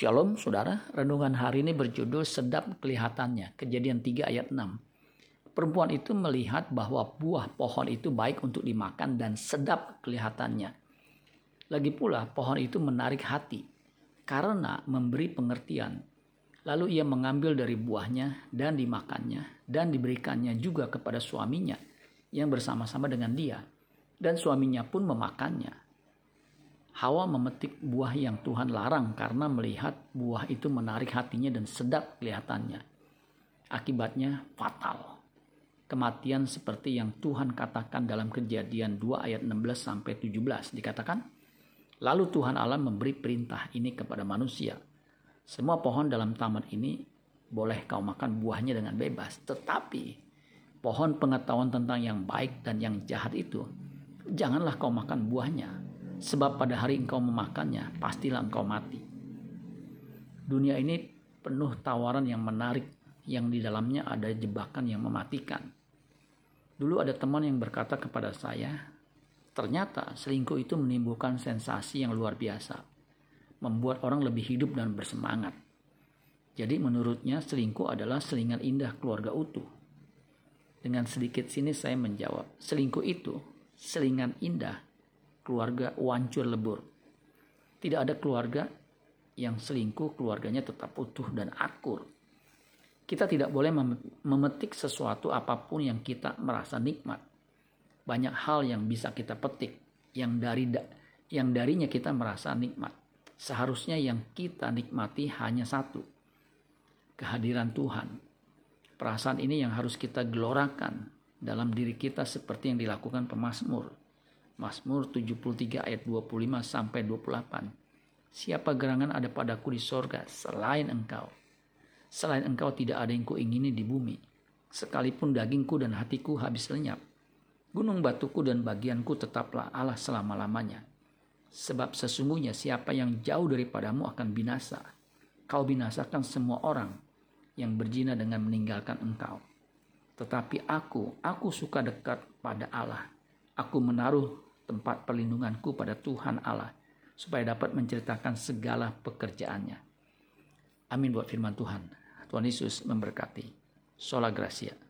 Shalom saudara, renungan hari ini berjudul Sedap Kelihatannya, kejadian 3 ayat 6. Perempuan itu melihat bahwa buah pohon itu baik untuk dimakan dan sedap kelihatannya. Lagi pula pohon itu menarik hati karena memberi pengertian. Lalu ia mengambil dari buahnya dan dimakannya dan diberikannya juga kepada suaminya yang bersama-sama dengan dia. Dan suaminya pun memakannya. Hawa memetik buah yang Tuhan larang karena melihat buah itu menarik hatinya dan sedap kelihatannya. Akibatnya fatal. Kematian seperti yang Tuhan katakan dalam kejadian 2 ayat 16 sampai 17 dikatakan, Lalu Tuhan Allah memberi perintah ini kepada manusia. Semua pohon dalam taman ini boleh kau makan buahnya dengan bebas. Tetapi pohon pengetahuan tentang yang baik dan yang jahat itu, janganlah kau makan buahnya Sebab pada hari engkau memakannya, pastilah engkau mati. Dunia ini penuh tawaran yang menarik, yang di dalamnya ada jebakan yang mematikan. Dulu ada teman yang berkata kepada saya, ternyata selingkuh itu menimbulkan sensasi yang luar biasa, membuat orang lebih hidup dan bersemangat. Jadi menurutnya selingkuh adalah selingan indah keluarga utuh. Dengan sedikit sini saya menjawab, selingkuh itu selingan indah keluarga wancur lebur. Tidak ada keluarga yang selingkuh, keluarganya tetap utuh dan akur. Kita tidak boleh memetik sesuatu apa pun yang kita merasa nikmat. Banyak hal yang bisa kita petik yang dari yang darinya kita merasa nikmat. Seharusnya yang kita nikmati hanya satu. Kehadiran Tuhan. Perasaan ini yang harus kita gelorakan dalam diri kita seperti yang dilakukan pemazmur Mazmur 73 ayat 25 sampai 28. Siapa gerangan ada padaku di sorga selain engkau? Selain engkau tidak ada yang kuingini di bumi. Sekalipun dagingku dan hatiku habis lenyap. Gunung batuku dan bagianku tetaplah Allah selama-lamanya. Sebab sesungguhnya siapa yang jauh daripadamu akan binasa. Kau binasakan semua orang yang berzina dengan meninggalkan engkau. Tetapi aku, aku suka dekat pada Allah. Aku menaruh tempat perlindunganku pada Tuhan Allah, supaya dapat menceritakan segala pekerjaannya. Amin buat firman Tuhan. Tuhan Yesus memberkati. Sola Gracia.